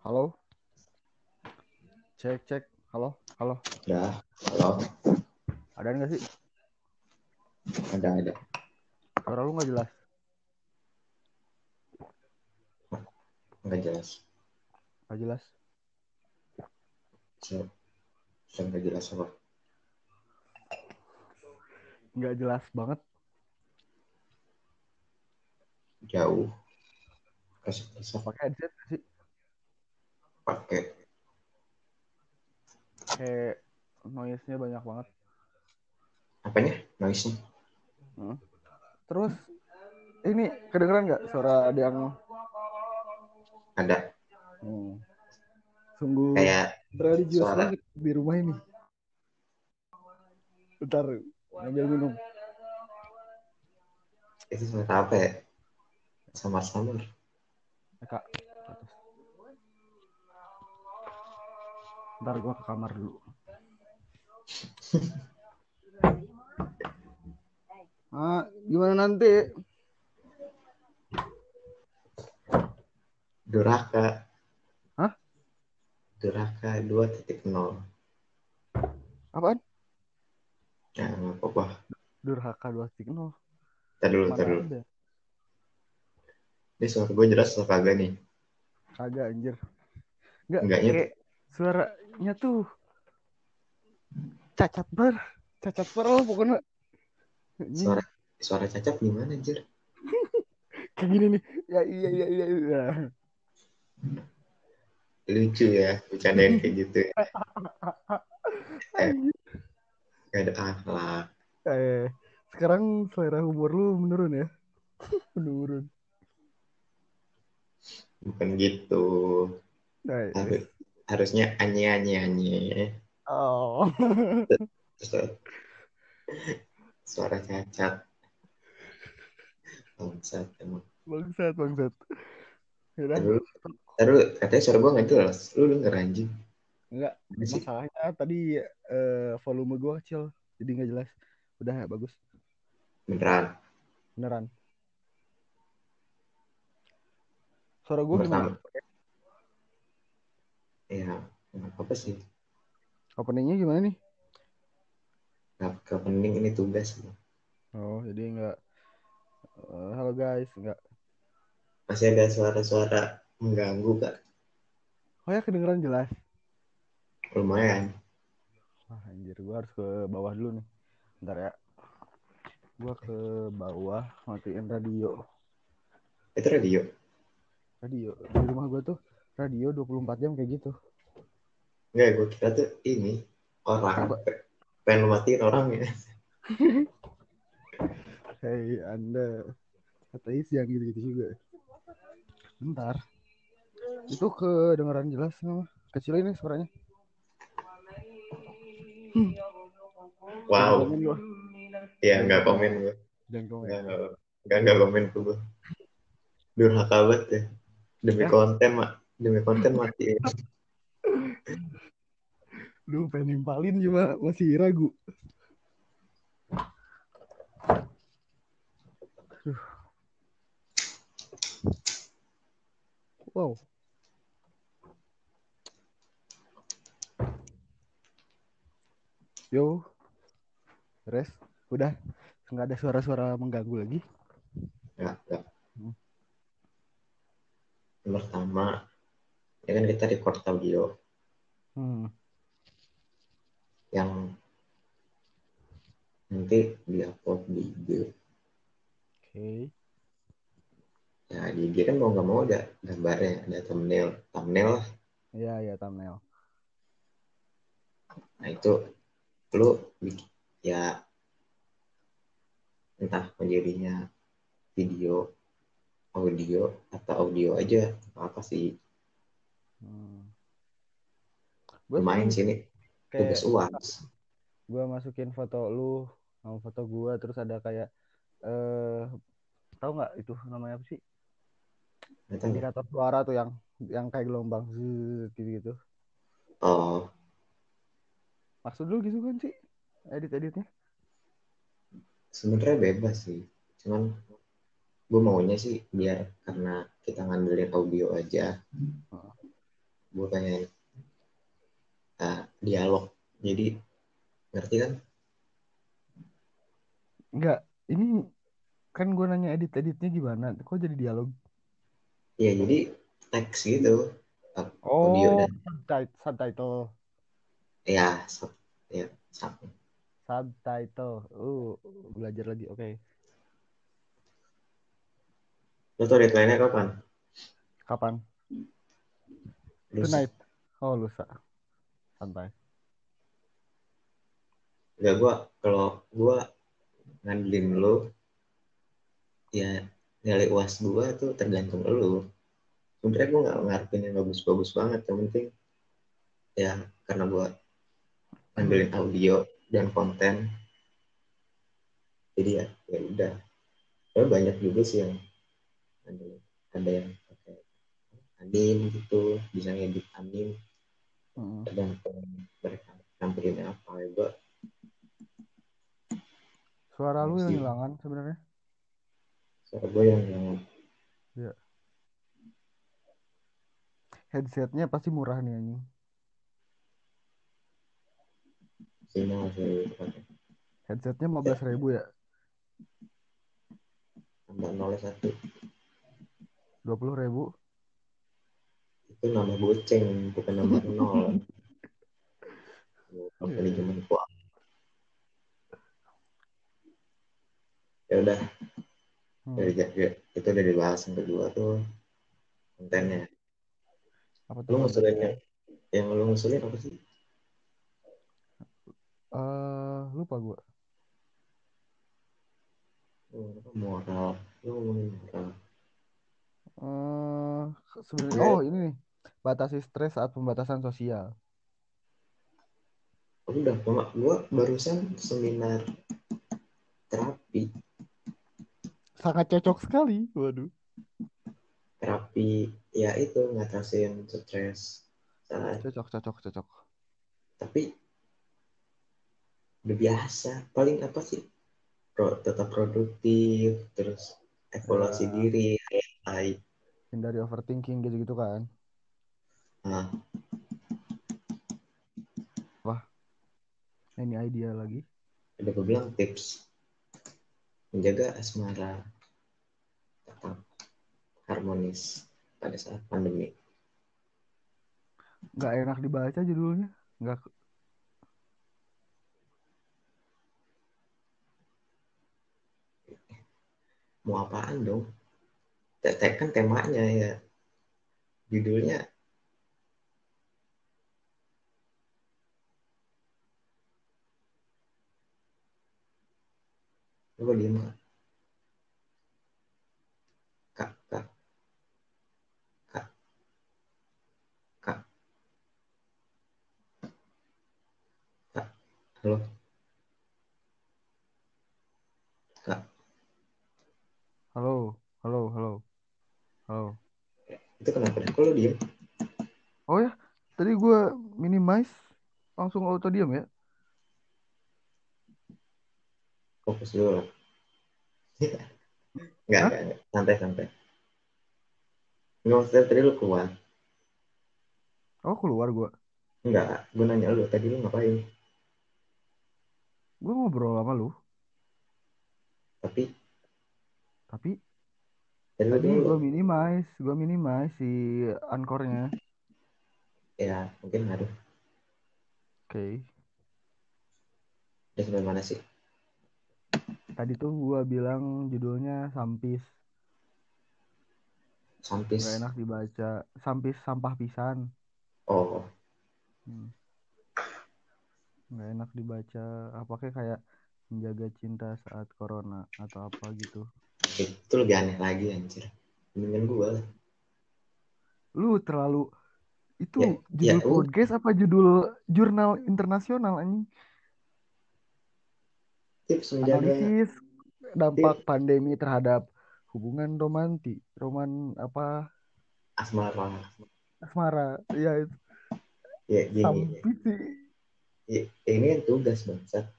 Halo. Cek cek. Halo, halo. Udah, halo. Ada nggak sih? Ada, ada. Suara lu nggak jelas. Nggak jelas. Nggak jelas. So, so nggak jelas apa? Nggak jelas banget. Jauh. Kasih bisa Pakai headset sih? Pakai. Kayak noise-nya banyak banget. Apanya? Noise-nya? Terus ini kedengeran nggak suara ada yang Ada. hmm, sungguh Kayak religius suara. banget di rumah ini. Bentar, ngambil minum. itu suara apa ya? Samar-samar. Eh, Kak, Ntar gua ke kamar dulu. Ah, gimana nanti? Duraka. Hah? Duraka 2.0. Apaan? Ya, apa-apa. Durhaka 2.0. Ntar dulu, ntar Mana dulu. ada? Ini suara gue jelas atau kagak nih? Kagak anjir. Enggak, Enggaknya kayak suaranya tuh cacat ber, cacat ber lah pokoknya. Suara suara cacat gimana anjir? Kayak gini nih. Ya iya iya iya. iya. Lucu ya, bercandain kayak gitu. ya. Eh, Gak ada akhlak. Eh, sekarang selera humor lu menurun ya? menurun. Bukan gitu. Nah, Harus, harusnya anye anye anye. oh. Suara cacat. Bangsat emang. bangsat bangsat. Ya Terus, terus katanya suara gue nggak jelas. Lu denger anjing. enggak masalahnya tadi eh, volume gua kecil jadi nggak jelas. Udah bagus Beneran. beneran. Suara Pertama. gimana? Ya, nggak apa sih. Openingnya gimana nih? Gak penting ini tugas. Oh, jadi enggak eh, halo guys, enggak. Masih ada suara-suara mengganggu kak. Oh ya kedengeran jelas. Lumayan. Wah, anjir, gua harus ke bawah dulu nih. Bentar ya. Gua ke bawah, matiin radio. Itu radio. Radio. Di rumah gua tuh radio 24 jam kayak gitu. Enggak, gue kira tuh ini orang. Pengen matiin orang ya. Hei, Anda ateis yang gitu-gitu juga. Bentar. Itu kedengeran jelas nggak? Kecil ini suaranya. Wow. Komen gua. Ya, nggak komen gue. Jangan komen. Nggak, nggak, komen gue. Durhaka banget ya. Demi Ya. konten, mak. Demi konten mati. Lu pengen nimpalin cuma masih ragu. Wow. Yo. Res, udah nggak ada suara-suara mengganggu lagi. Nggak, nggak. Hmm. Pertama, ya kan kita record audio Hmm. yang nanti diupload di IG. Oke. Ya, di IG kan mau nggak mau ada gambarnya, ada thumbnail. Thumbnail lah. Iya, ya thumbnail. Nah, itu lu ya entah menjadinya video, audio, atau audio aja. Apa sih? Hmm. Gua Lumayan sih sih ini kayak tugas UAS. gue masukin foto lu sama foto gua terus ada kayak eh tahu nggak itu namanya apa sih indikator suara tuh yang yang kayak gelombang gitu gitu Oh, maksud lu gitu kan sih edit editnya sebenarnya bebas sih. Cuman gue maunya sih biar karena kita ngandelin audio aja. Gue pengen uh, dialog jadi ngerti kan Enggak, ini kan gue nanya edit-editnya gimana? Kok jadi dialog? ya jadi teks gitu Oh, audio dan subtitle. ya sub, ya sub. Subtitle. Uh, belajar lagi. Oke. lo tuh deadline-nya kapan Kapan? Lusa. Tonight. Oh, lusa. Santai. ya gue kalau gue ngandelin lo ya nilai uas gue tuh tergantung lo sebenarnya gue nggak ngarepin yang bagus-bagus banget yang penting ya karena gue ngandelin audio dan konten jadi ya ya udah tapi banyak juga sih yang ngandelin ada yang anim gitu bisa ngedit anim Mm. tergantung mereka nampilinnya apa ya gue Suara lu yang hilangan sebenarnya. suara gue yang yang Headsetnya pasti murah nih anjing. sih pakai Headsetnya 15 ribu ya. tambah nol satu 20 ribu. Itu nama goceng bukan nama nol Iya. zaman tua ya udah Hmm. dari itu udah dibahas yang kedua tuh kontennya Apa lu tuh? ngusulin yang yang lu ngusulin apa sih Eh, lupa gua. Oh, moral lu ngomongin moral Eh, sebenarnya oh ini nih. Batasi stres saat pembatasan sosial. Udah gua barusan seminar terapi Sangat cocok sekali. Waduh. terapi ya itu ngatasin stres saat Cocok, cocok, cocok. tapi udah biasa paling apa sih Pro, tetap produktif terus evaluasi Ya. diri AI Hindari overthinking gitu-gitu kan. Nah. Ini idea lagi. udah gue bilang tips. Menjaga asmara tetap harmonis pada saat pandemi. Nggak enak dibaca judulnya. Nggak mau apaan dong? Kan temanya ya. Judulnya Lu diem kak kak kak. Kak. Kak. Kak. Halo. Kak. Halo, halo, halo. Halo. itu kenapa kok lu diem? Oh ya, tadi gua minimize langsung auto diam ya. Fokus dulu. Enggak, enggak, enggak. santai santai. Nggak maksudnya tadi lu keluar? Oh, keluar gua. Enggak, gue nanya lu tadi lu ngapain? Gua ngobrol sama lu, Tapi? Tapi? Tadi tadi gua minimize, gua minimize si ankornya. Ya mungkin harus Oke. Udah sampai mana sih Tadi tuh gua bilang judulnya Sampis. Sampis Nggak enak dibaca. Sampis sampah pisan. Oh Hmm. Nggak enak dibaca. Apakah kayak menjaga cinta saat corona atau apa gitu. itu lebih aneh lagi anjir Mendingan gue lah Lu terlalu itu Ya, judul ya, podcast apa judul jurnal internasional anjing? Tips menjaga Analisis dampak pandemi terhadap hubungan romanti, roman apa? Asmara. Asmara. Ya itu. Ya gini sih. ya, Ini kan tugas bangsat.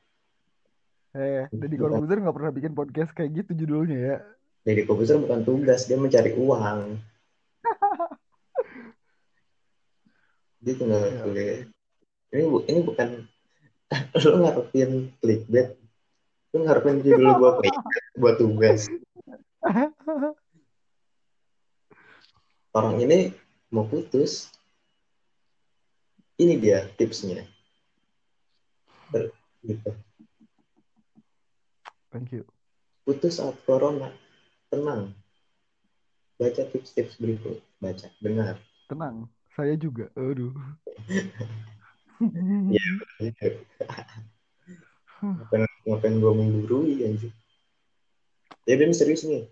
Eh, Deddy Corbuzier nggak pernah bikin podcast kayak gitu judulnya ya. Jadi komputer bukan tugas Dia mencari uang. Dia tinggal Ya, ini bu- ini bukan lo ngarepin clickbait lo ngarepin judul buat buat tugas. Orang ini mau putus. Ini dia tipsnya. Ber- gitu. Thank you. putus saat corona. Tenang. Baca tips-tips berikut. Baca. Dengar Tenang, saya juga. Aduh. Iya. ngapain ngapain gue menggurui anjir ya ini serius nih.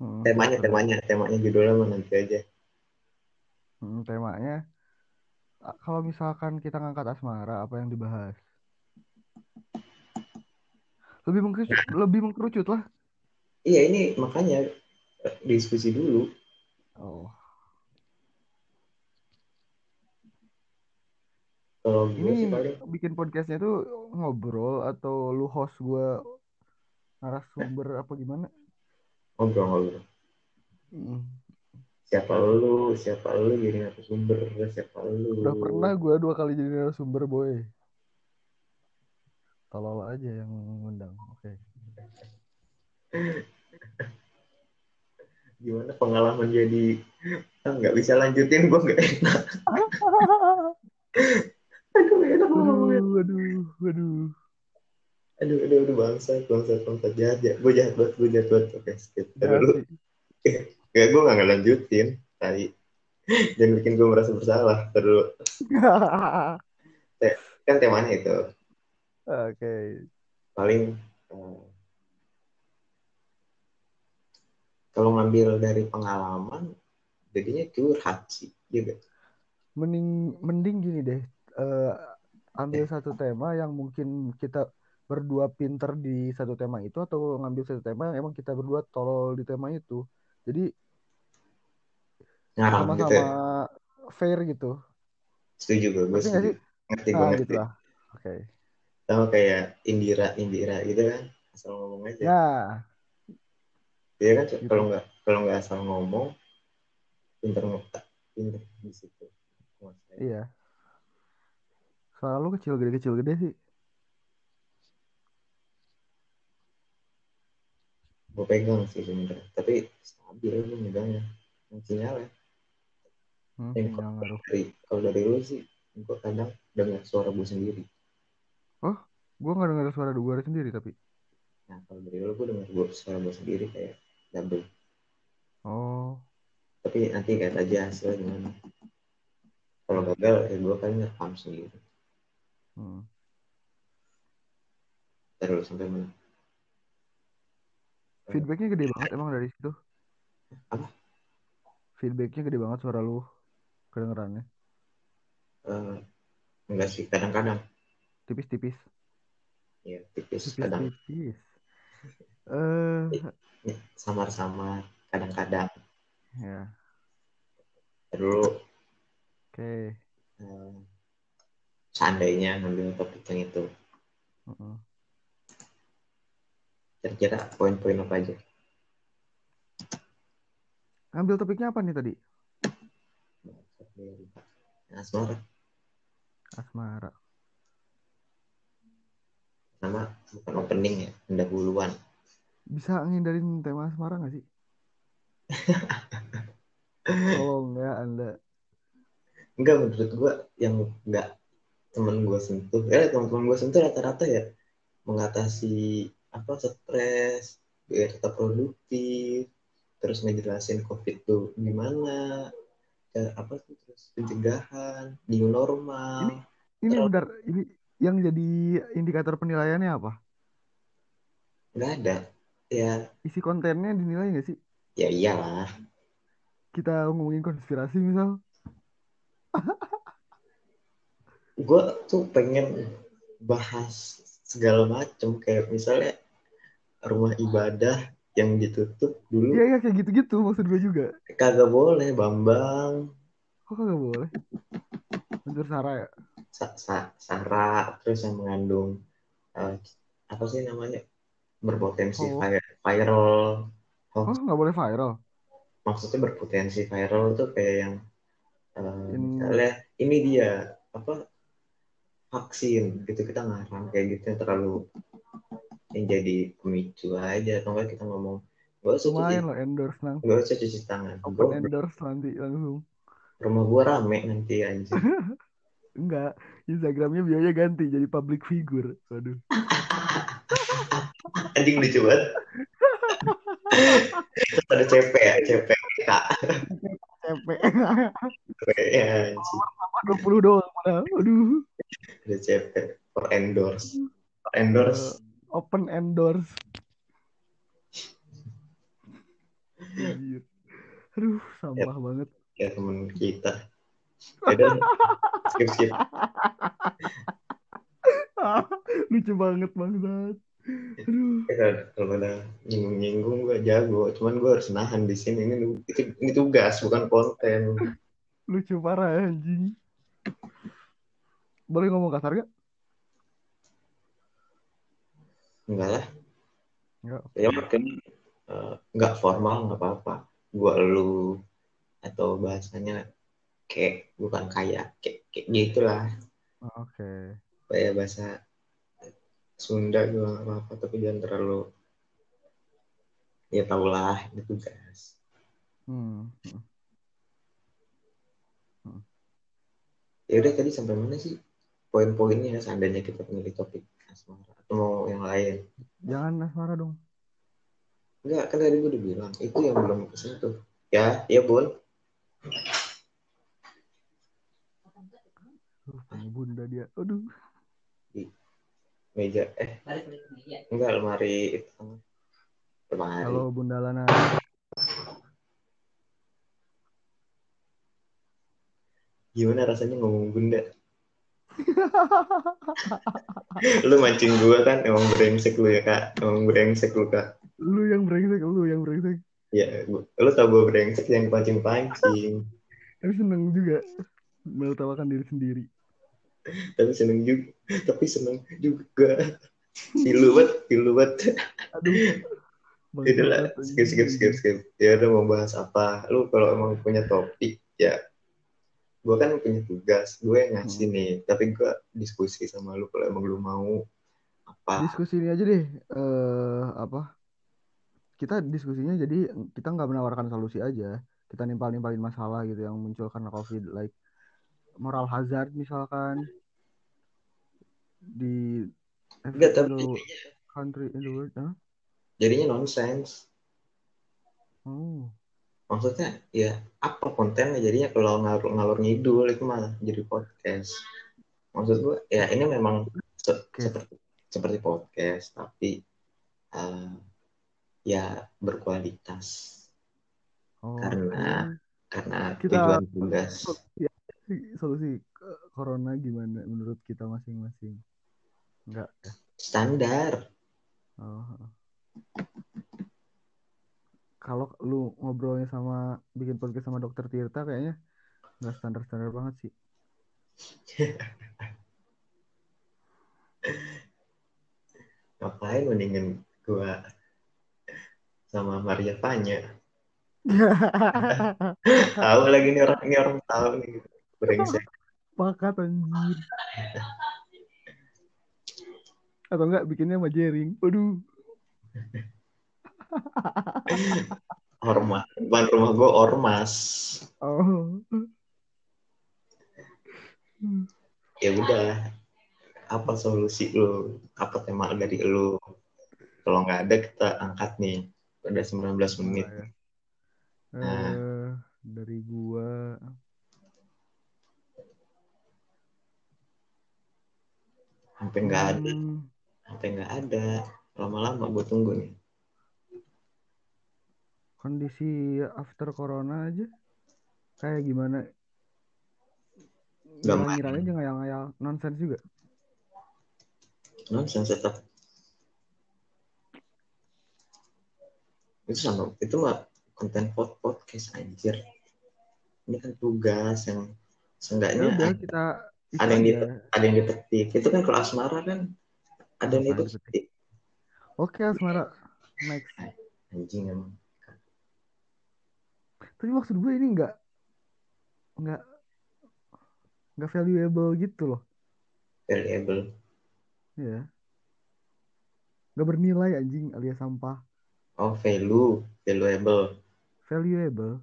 Hmm, temanya temanya temanya judulnya mah nanti aja. Hmm, temanya kalau misalkan kita ngangkat asmara apa yang dibahas? Lebih mengkerucut, lebih mengkerucut lah. iya ini makanya eh, diskusi dulu. Oh, kalau gue sih ini paling bikin podcastnya tuh ngobrol atau lu host gua narasumber apa gimana? ngobrol-ngobrol Hmm. siapa lu siapa lu jadi narasumber siapa lu Udah pernah gua dua kali jadi narasumber boy. Tolol aja yang ngundang. Oke. gimana pengalaman jadi ah, nggak bisa lanjutin gue nggak enak aduh enak. Waduh, waduh, waduh. aduh aduh. Aduh bangsa bangsa bangsa jahat ya gue jahat banget gue jahat banget. Oke skip. Ntar dulu Gak, gue gak ngelanjutin. Tadi jangan bikin gue merasa bersalah. Dulu. Kan temanya itu. Oke. paling eh, kalau ngambil dari pengalaman jadinya curhat sih gitu Mending mending gini deh. Eh, ambil satu tema yang mungkin kita berdua pinter di satu tema itu atau ngambil satu tema yang emang kita berdua tolol di tema itu. Jadi ngarang sama-sama gitu ya fair gitu. setuju gue gue setuju ngerti gue Nah, ngerti gitu lah. Oke. sama kayak Indira Indira gitu kan asal ngomong aja Ya, dia kan Gitu. kalau nggak kalau nggak asal ngomong pinter ngotak pinter di situ iya. Suara lu kecil gede kecil gede sih. gue pegang sih sebenarnya. Tapi stabil gue megangnya. Yang sinyalnya Hmm, Yang sinyal ngaruh. dari kalau dari lu sih gue kadang dengar suara gue sendiri. Gua nggak dengar suara gue sendiri tapi. nah kalau dari lu gue dengar gue suara gue sendiri kayak double. Oh, tapi nanti lihat aja hasilnya gimana. Kalau gagal ya gue kan ngerekam sendiri hmm. terus sampai mana Feedbacknya gede banget emang dari situ. Apa? Feedbacknya gede banget suara lu kedengerannya. Eh, enggak sih kadang-kadang Tipis-tipis. ya tipis kadang Tipis-tipis. Eh, ya, samar-samar kadang-kadang ya. dulu Oke. eh, seandainya ngambil topik yang itu kira-kira poin-poin apa aja Ngambil topiknya apa nih tadi? asmara Asmara. sama bukan opening ya pendahuluan Bisa ngindarin tema asmara nggak sih? Tolong ya Anda. enggak menurut gua yang enggak temen gue sentuh ya teman-teman gue sentuh rata-rata ya mengatasi apa stres biar tetap produktif terus ngejelasin covid tuh gimana ya, apa tuh terus pencegahan new normal Ini Terus- bentar, ini yang jadi indikator penilaiannya apa? nggak ada ya Isi kontennya dinilai nggak sih? ya iyalah Kita ngomongin konspirasi misal. Gue tuh pengen bahas segala macem kayak misalnya rumah ibadah yang ditutup dulu Iya, iya kayak gitu-gitu maksud gue juga. kagak boleh bambang Kok kagak boleh? Unsur sara ya? sa- sa- sara terus yang mengandung eh, apa sih namanya berpotensi Oh. vi- viral Oh, nggak boleh viral. maksudnya berpotensi viral tuh kayak yang eh, In- misalnya ini dia apa vaksin gitu kita ngarang kayak gitu yang terlalu yang jadi pemicu aja atau enggak kita ngomong gak usah cuci lo endorse nang. gak usah cuci tangan Open Gua- endorse nanti langsung. rumah gua rame nanti anjir Enggak, Instagramnya bionya ganti jadi public figure. Waduh. anjing lucu banget terus ada CP ya CP kak Capek. ya anjing 20 doang padahal. Waduh. ada CP for endorse for endorse Open endorse. Aduh, sampah banget. ya temen kita Yaudah, skip skip Lucu banget bangsat. Aduh. Ya, kalau- udah nyinggung-nyinggung gue jago, cuman gue harus nahan di sini. Ini itu, ini tugas bukan konten. Lucu parah ya, anjing. Boleh ngomong kasar gak? Enggak lah, Enggak. ya mungkin eh, nggak formal nggak apa-apa. Gue lu atau bahasanya kayak bukan kayak kayak, kayak gitulah. Oke. Kayak bahasa Sunda gue nggak apa-apa, tapi jangan terlalu ya tau lah ini tugas. Hmm. Ya udah tadi sampai mana sih poin-poinnya seandainya kita memilih topik asmara atau mau yang lain? Jangan asmara dong. Enggak, kan tadi gue udah bilang. Itu yang belum kesentuh. Ya, ya Bun. Punya bunda dia. Aduh. Meja. Eh, enggak, lemari itu. Lemari. Halo Bunda Lana. Gimana rasanya ngomong bunda? Lu mancing gue kan, emang brengsek lu ya kak. Emang brengsek lu kak. Lu yang brengsek, lu yang brengsek. Ya, gua- lu tau gue brengsek yang pancing-pancing. Tapi seneng juga menertawakan diri sendiri. Tapi seneng juga. Tapi seneng juga. Banget, pilu banget. Aduh. Udah lah, skip, skip, skip, skip. Ya udah mau bahas apa? Lu kalau emang punya topik, ya gue kan punya tugas, gue yang ngasih Hmm. nih. Tapi gue diskusi sama lu kalau emang lu mau apa? Diskusi ini aja deh. Eh apa? Kita diskusinya jadi kita nggak menawarkan solusi aja. Kita nimpal-nimpalin masalah gitu yang muncul karena COVID, like moral hazard misalkan di Enggak, tapi country in the world. Hah? jadinya nonsense. Oh. Maksudnya ya apa kontennya jadinya kalau ngalur ngalur ngidul itu mah jadi podcast. Maksud gue ya ini memang se- seperti seperti podcast tapi eh, ya berkualitas Oh, Karena- karena Kita- tujuan tugas. solusi, solusi ke corona gimana menurut kita masing-masing? Enggak. ya? Standar. Oh. Kalau lu ngobrolnya sama bikin podcast sama dokter Tirta kayaknya nggak standar-standar banget sih. Ngapain mendingan gua sama Maria Panya. Tahu lagi nih orang ini orang tahu nih. Brengsek. Pakat anjir. Atau enggak bikinnya sama Jering. Waduh. Ormas. Bukan rumah gua ormas. Oh. Ya udah. Apa solusi lu? Apa tema dari lu? Kalau nggak ada kita angkat nih. Udah 19 menit. Eh, dari gua Sampai nggak ada. hmm, Sampai nggak ada. Lama-lama gua tunggu nih. Kondisi after corona aja kayak gimana? Gampang. Ngira-ngira aja ngayal-ngayal nonsens juga. Nonsense tetap. Itu sama. Itu mah konten pod podcast anjir. Ini kan tugas yang Ya seenggaknya udah ada, kita ada yang dipe- ada yang dipetik. Itu kan kalau asmara kan ada yang yang dipetik. Oke, Asmara. Next. Anjing emang. Tapi maksud gue ini nggak nggak nggak valuable gitu loh Valuable. ya nggak bernilai anjing alias sampah Oh, value. Valuable. valuable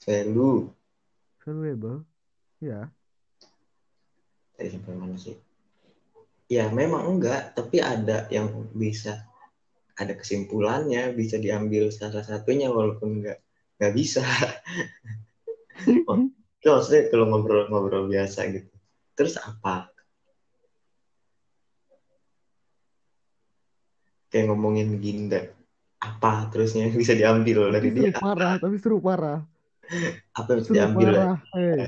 Value. valuable ya Tadi sampai mana sih? Ya, memang enggak. Tapi ada yang bisa. Ada kesimpulannya. Bisa diambil salah satunya walaupun enggak. Enggak bisa. Itu maksudnya kalau ngobrol-ngobrol biasa gitu. Terus apa? Kayak ngomongin Ginda. Apa terusnya yang bisa diambil dari tapi seru dia? parah tapi seru parah Apa yang bisa seru diambil? ya? parah hey.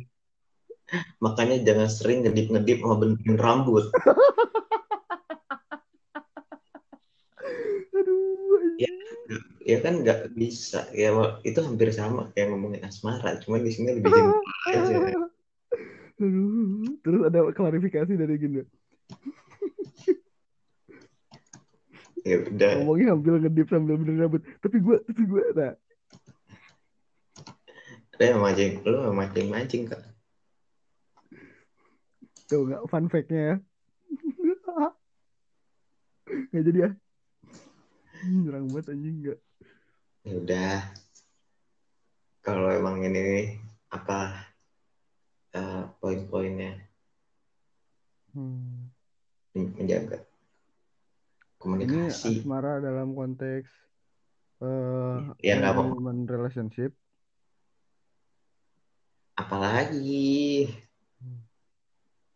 Makanya jangan sering ngedip-ngedip sama benerin rambut. aduh Ya, ya kan nggak bisa. Ya itu hampir sama kayak ngomongin asmara. Cuman di sini lebih aja. Terus ada klarifikasi dari gini. Ya udah. Ngomongnya sambil ngedip sambil benerin rambut. Tapi gue, tapi gue, nah, Ada yang mancing. Lu yang mancing-mancing kak. tuh nggak fun fact-nya ya. Nggak jadi ya. Nyerang banget anjing nggak. Ya udah. Kalau emang ini apa eh, poin-poinnya Hmm. menjaga Ini komunikasi. asmara dalam konteks eh Ya, nggak mau. human relationship. Apalagi, Hmm.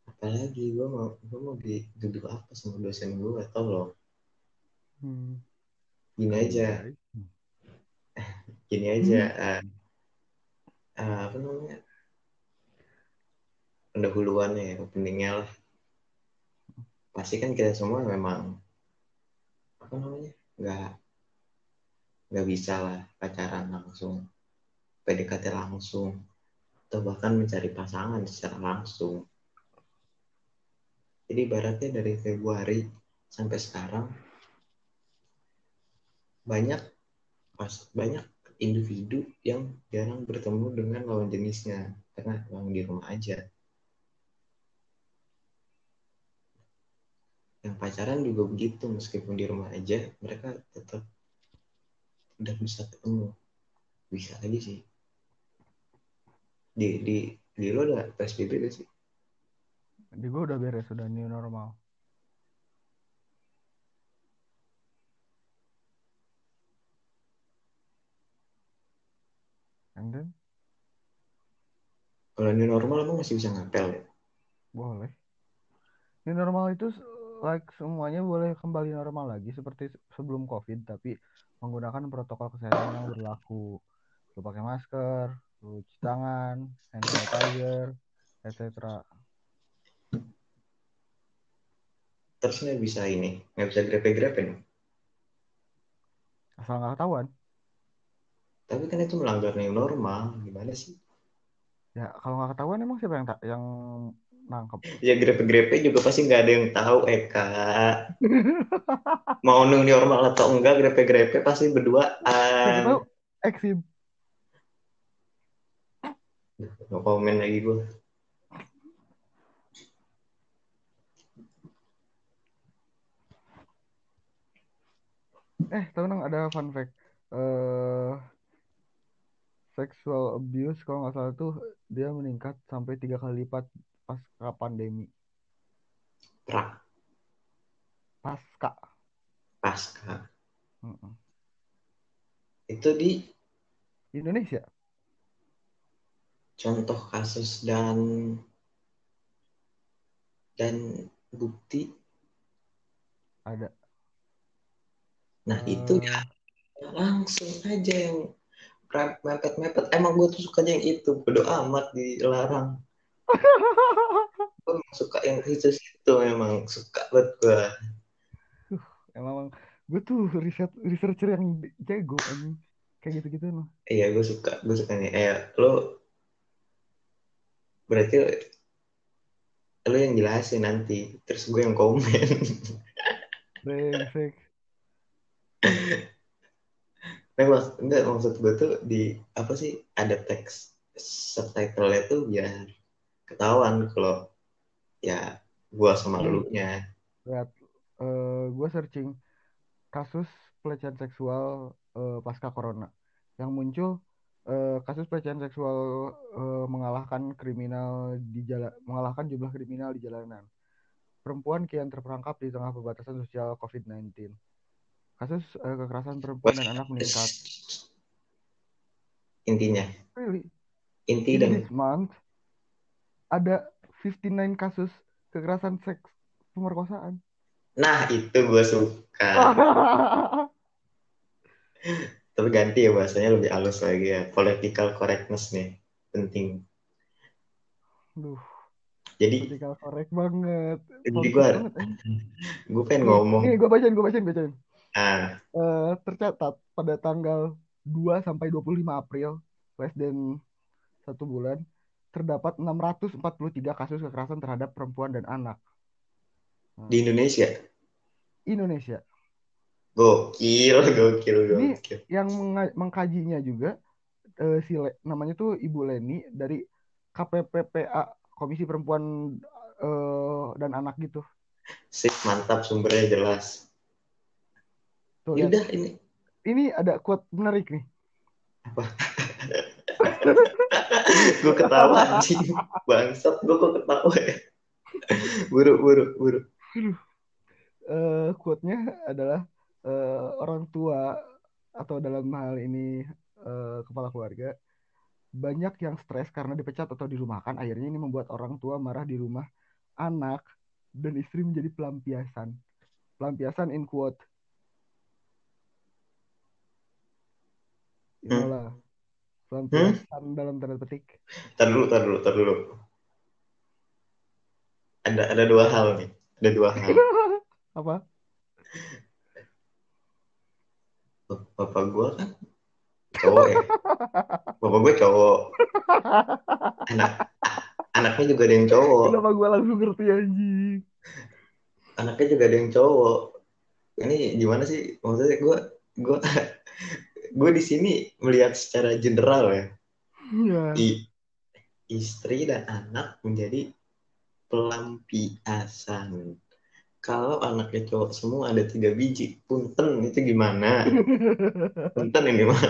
apalagi gue mau gue mau dituduh apa sama dosen gue tolong. Hmm. Gini aja, gini aja. eh, eh, apa namanya? Pendahuluannya ya, openingnya lah. Pasti kan kita semua memang apa namanya? nggak nggak bisa lah pacaran langsung, PDKT langsung, atau bahkan mencari pasangan secara langsung. Jadi ibaratnya dari Februari sampai sekarang banyak pas banyak individu yang jarang bertemu dengan lawan jenisnya karena memang di rumah aja. Yang pacaran juga begitu meskipun di rumah aja mereka tetap udah bisa ketemu. Bisa aja sih. Di di di lo ada PSBB gak sih? Di gue udah beres, udah new normal. And then, Kalau ini normal emang masih bisa ngapel ya? boleh. New normal itu like semuanya boleh kembali normal lagi seperti se- sebelum COVID, tapi menggunakan protokol kesehatan yang berlaku. Lu pakai masker, lu cuci tangan, hand sanitizer, etc. Terus nggak bisa ini, nggak bisa grepe-grepe dong. Asal nggak ketahuan. Tapi kan itu melanggar new normal, gimana sih? Ya, kalau nggak ketahuan emang siapa yang tak yang nangkep? Ya grepe-grepe juga pasti nggak ada yang tahu, Eka. Mau new normal atau enggak, grepe-grepe pasti berduaan. tahu eksim. No komen lagi gue. Eh, tahu nang ada fun fact. Eh, sexual abuse kalau nggak salah tuh dia meningkat sampai tiga kali lipat pasca pandemi. Prak, Pasca. pasca. Mm-mm. Itu di Indonesia. contoh kasus dan dan bukti. Ada. Nah itu ya langsung aja yang mepet-mepet. Emang gue tuh sukanya yang itu. Bodo amat dilarang. Gue suka yang itu itu memang suka banget gue. Emang gue tuh riset researcher yang jago anjing. Kayak gitu-gitu loh. Iya gue suka, gue suka nih. Eh lo berarti lo yang jelasin nanti, terus gue yang komen. Brengsek. Nah, mak- enggak maksud gue tuh di apa sih ada teks subtitle-nya tuh biar ketahuan kalau ya gua sama Nih. lu nya lihat eh gue searching kasus pelecehan seksual eh, pasca corona. Yang muncul eh, kasus pelecehan seksual eh, mengalahkan kriminal di jalan mengalahkan jumlah kriminal di jalanan. Perempuan kian terperangkap di tengah pembatasan sosial COVID-19 kasus eh, kekerasan perempuan dan anak meningkat. Intinya. Really? Inti in dan this month ada 59 kasus kekerasan seks pemerkosaan. Nah itu gue suka. Tapi ganti ya bahasanya lebih halus lagi ya. Political correctness nih penting. Duh, jadi political correct banget. jadi gue eh. gue pengen ngomong. Nih gue bacain, gue bacain, bacain. Ah Eh, tercatat pada tanggal 2 sampai 25 April, less than satu bulan, terdapat 643 kasus kekerasan terhadap perempuan dan anak. di Indonesia Indonesia. gokil gokil Ini gokil yang menga- mengkajinya juga eh, si Le- namanya tuh Ibu Leni dari KPPPA Komisi Perempuan eh, dan Anak gitu. sip mantap sumbernya jelas Tuh, ya udah ini. Ini ada quote menarik nih. gue ketawa anjing. Bangsat gue kok ketawa ya? Buru buru buru eh quote-nya adalah eh, orang tua atau dalam hal ini eh, kepala keluarga banyak yang stres karena dipecat atau dirumahkan. Akhirnya ini membuat orang tua marah di rumah anak dan istri menjadi pelampiasan. Pelampiasan in quote inilah pelampiasan dalam tanda petik tar dulu tar dulu tar dulu. Ada ada dua hal nih. Ada dua hal. Apa? Bapak gue kan cowok ya. Bapak gue cowok. Anak anaknya juga ada yang cowok. Kenapa gue langsung ngerti anjing? Anaknya juga ada yang cowok. Ini gimana sih? Maksudnya gue gue gue di sini melihat secara general ya Iya. I- istri dan anak menjadi pelampiasan kalau anaknya cowok semua ada tiga biji punten itu gimana punten ini mah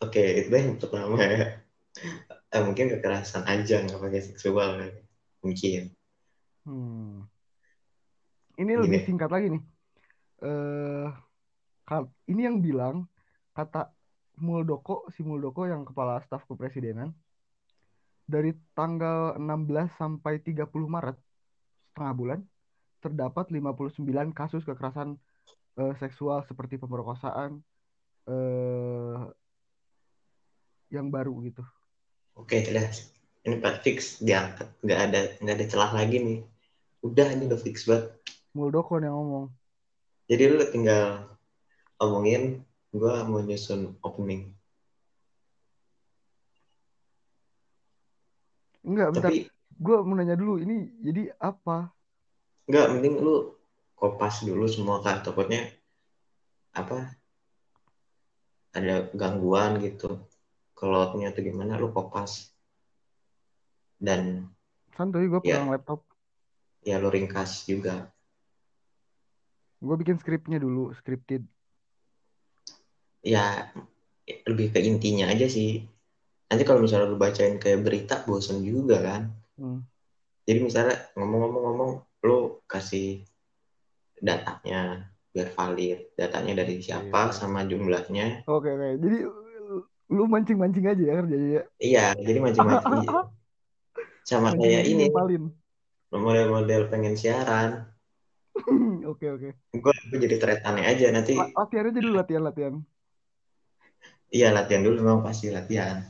oke itu yang pertama ya Eh, mungkin kekerasan aja nggak pakai seksual kan mungkin Hmm. Ini lebih Gini. singkat lagi nih. Eh, kal- ini yang bilang kata Muldoko, si Muldoko yang kepala staf kepresidenan, dari tanggal 16 sampai 30 Maret, setengah bulan, terdapat 59 kasus kekerasan eh, seksual seperti pemerkosaan eh, yang baru gitu. oke udah. Ini Pak fix. Diangkat nggak ada nggak ada celah lagi nih. Udah ini udah fix banget. Muldoko yang ngomong. jadi lu tinggal omongin gue mau nyusun opening Enggak, bentar. tapi Gue mau nanya dulu, ini jadi apa? nggak mending lu kopas dulu semua kan takutnya apa ada gangguan gitu kalau ternyata gimana lu kopas dan Santuy, gue Ya. pegang laptop. ya lu ringkas juga Gue bikin skripnya dulu, scripted. Ya lebih ke intinya aja sih nanti kalau misalnya lu bacain kayak berita bosen juga kan Hmm. jadi misalnya ngomong-ngomong-ngomong lu kasih datanya biar valid datanya dari siapa Iya. sama jumlahnya Oke, oke. Jadi lu- mancing-mancing aja ya kerjanya ya. iya jadi macam-macam sama kayak ini model-model pengen siaran Oke, oke. gue gue jadi tretannya aja nanti La- Latihan aja dulu latihan-latihan. Iya latihan dulu memang pasti latihan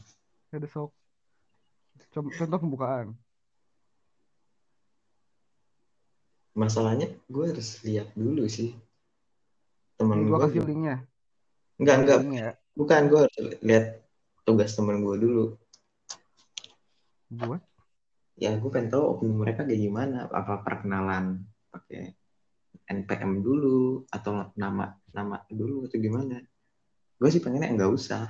Ada sok. Contoh pembukaan. masalahnya gue harus lihat dulu sih temen gue gue kasih linknya. enggak enggak Linknya ya. bukan gue harus lihat tugas temen gue dulu Buat. ya gue pengen tahu opini mereka kayak gimana apa perkenalan pakai NPM dulu atau nama nama dulu atau gimana gue sih pengennya nggak usah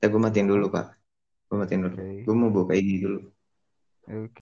ya gue matiin dulu pak Gue matiin dulu. Oke. Gue mau buka ini dulu. Oke.